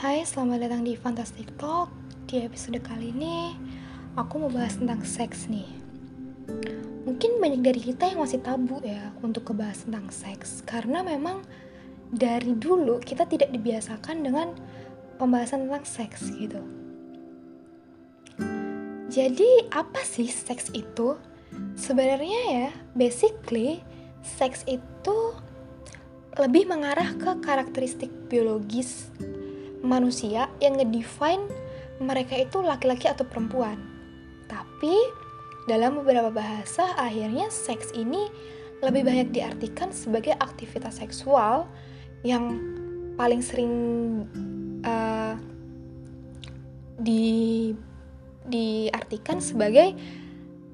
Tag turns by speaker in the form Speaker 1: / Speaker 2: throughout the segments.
Speaker 1: Hai, selamat datang di Fantastic Talk. Di episode kali ini, aku mau bahas tentang seks nih. Mungkin banyak dari kita yang masih tabu ya untuk kebahas tentang seks, karena memang dari dulu kita tidak dibiasakan dengan pembahasan tentang seks gitu. Jadi, apa sih seks itu? Sebenarnya ya, basically, seks itu lebih mengarah ke karakteristik biologis manusia yang ngedefine mereka itu laki-laki atau perempuan. Tapi dalam beberapa bahasa akhirnya seks ini lebih banyak diartikan sebagai aktivitas seksual yang paling sering uh, di diartikan sebagai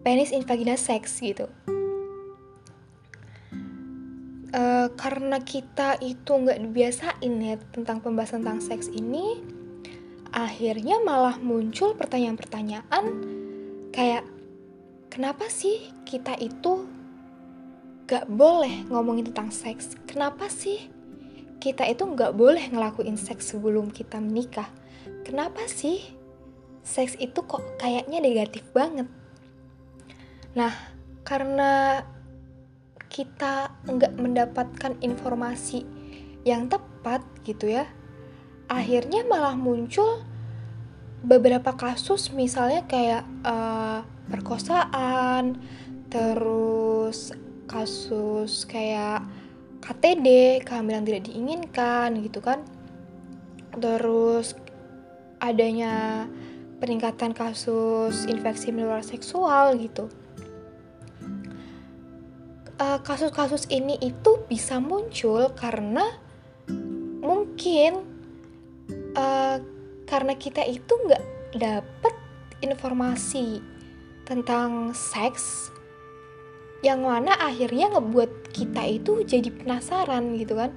Speaker 1: penis in vagina seks gitu. Karena kita itu nggak dibiasain ya tentang pembahasan tentang seks ini, akhirnya malah muncul pertanyaan-pertanyaan kayak kenapa sih kita itu gak boleh ngomongin tentang seks? Kenapa sih kita itu nggak boleh ngelakuin seks sebelum kita menikah? Kenapa sih seks itu kok kayaknya negatif banget? Nah, karena kita nggak mendapatkan informasi yang tepat gitu ya. Akhirnya malah muncul beberapa kasus misalnya kayak uh, perkosaan terus kasus kayak KTD kehamilan tidak diinginkan gitu kan. Terus adanya peningkatan kasus infeksi menular seksual gitu kasus-kasus uh, ini itu bisa muncul karena mungkin uh, karena kita itu nggak dapet informasi tentang seks yang mana akhirnya ngebuat kita itu jadi penasaran gitu kan.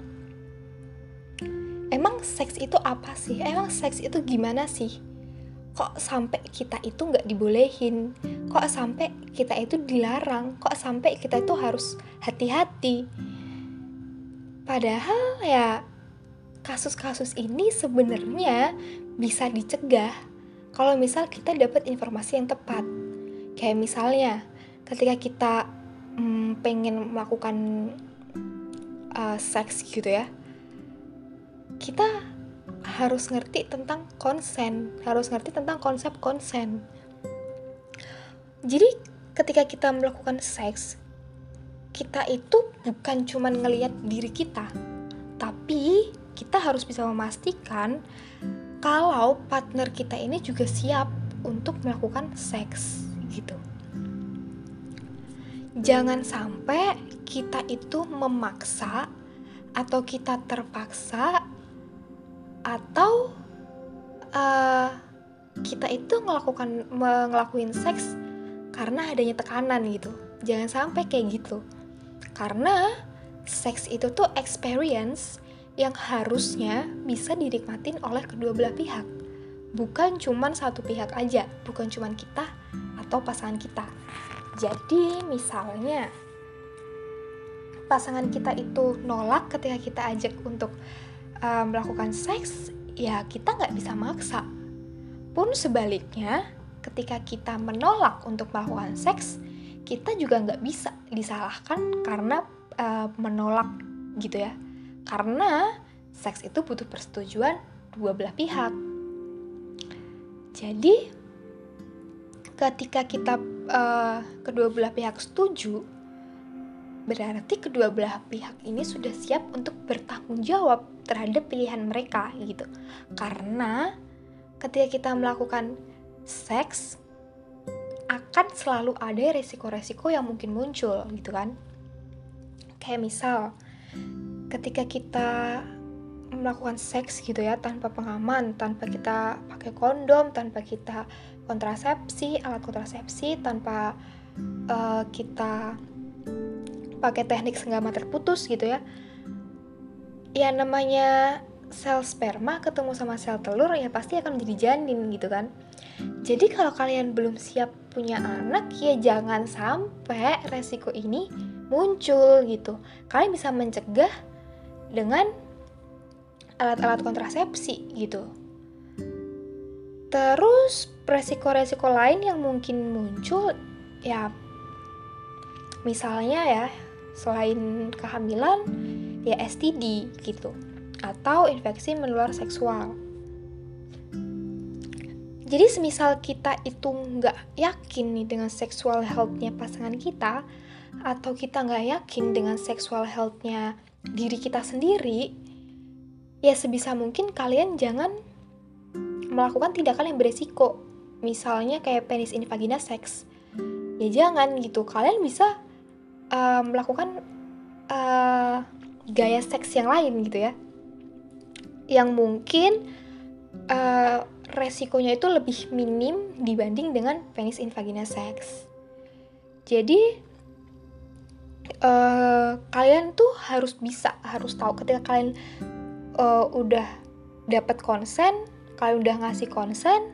Speaker 1: Emang seks itu apa sih? Emang seks itu gimana sih kok sampai kita itu nggak dibolehin? Kok sampai kita itu dilarang? Kok sampai kita itu harus hati-hati? Padahal ya kasus-kasus ini sebenarnya bisa dicegah kalau misal kita dapat informasi yang tepat. Kayak misalnya ketika kita hmm, pengen melakukan uh, seks gitu ya kita harus ngerti tentang konsen, harus ngerti tentang konsep konsen. Jadi ketika kita melakukan seks, kita itu bukan cuma ngelihat diri kita, tapi kita harus bisa memastikan kalau partner kita ini juga siap untuk melakukan seks gitu. Jangan sampai kita itu memaksa atau kita terpaksa atau uh, kita itu melakukan ngelakuin seks karena adanya tekanan gitu. Jangan sampai kayak gitu. Karena seks itu tuh experience yang harusnya bisa dinikmatin oleh kedua belah pihak. Bukan cuman satu pihak aja. Bukan cuman kita atau pasangan kita. Jadi misalnya pasangan kita itu nolak ketika kita ajak untuk uh, melakukan seks, ya kita nggak bisa maksa. Pun sebaliknya, ketika kita menolak untuk melakukan seks, kita juga nggak bisa disalahkan karena uh, menolak gitu ya. Karena seks itu butuh persetujuan dua belah pihak. Jadi, ketika kita uh, kedua belah pihak setuju, berarti kedua belah pihak ini sudah siap untuk bertanggung jawab terhadap pilihan mereka gitu. Karena ketika kita melakukan seks akan selalu ada resiko-resiko yang mungkin muncul gitu kan. Kayak misal ketika kita melakukan seks gitu ya tanpa pengaman, tanpa kita pakai kondom, tanpa kita kontrasepsi, alat kontrasepsi, tanpa uh, kita pakai teknik senggama terputus gitu ya. Ya namanya sel sperma ketemu sama sel telur ya pasti akan menjadi janin gitu kan. Jadi kalau kalian belum siap punya anak ya jangan sampai resiko ini muncul gitu. Kalian bisa mencegah dengan alat-alat kontrasepsi gitu. Terus resiko-resiko lain yang mungkin muncul ya misalnya ya selain kehamilan ya STD gitu atau infeksi menular seksual. Jadi semisal kita itu nggak yakin nih dengan seksual healthnya pasangan kita atau kita nggak yakin dengan seksual healthnya diri kita sendiri, ya sebisa mungkin kalian jangan melakukan tindakan yang beresiko. Misalnya kayak penis in vagina sex. Ya jangan gitu. Kalian bisa uh, melakukan uh, gaya seks yang lain gitu ya. Yang mungkin uh, resikonya itu lebih minim dibanding dengan penis in vagina sex. Jadi uh, kalian tuh harus bisa, harus tahu ketika kalian uh, udah dapat konsen, kalian udah ngasih konsen,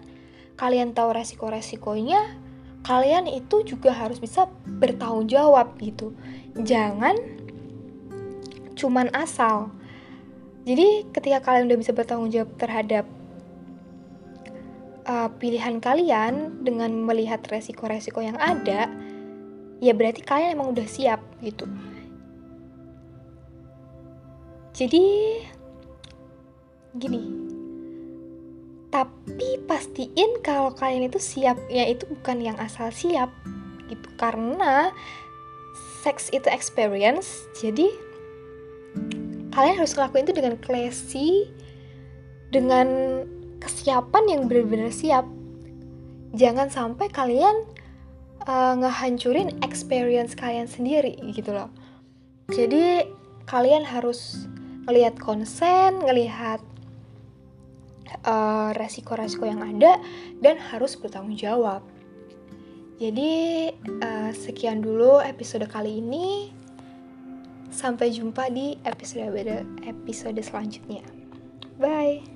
Speaker 1: kalian tahu resiko-resikonya, kalian itu juga harus bisa bertanggung jawab gitu. Jangan cuman asal. Jadi ketika kalian udah bisa bertanggung jawab terhadap uh, pilihan kalian dengan melihat resiko-resiko yang ada, ya berarti kalian emang udah siap gitu. Jadi gini, tapi pastiin kalau kalian itu siapnya itu bukan yang asal siap gitu. Karena sex itu experience jadi kalian harus ngelakuin itu dengan classy dengan kesiapan yang benar-benar siap. Jangan sampai kalian uh, ngehancurin experience kalian sendiri gitu loh. Jadi kalian harus ngelihat konsen ngelihat uh, resiko-resiko yang ada dan harus bertanggung jawab. Jadi uh, sekian dulu episode kali ini. Sampai jumpa di episode episode selanjutnya. Bye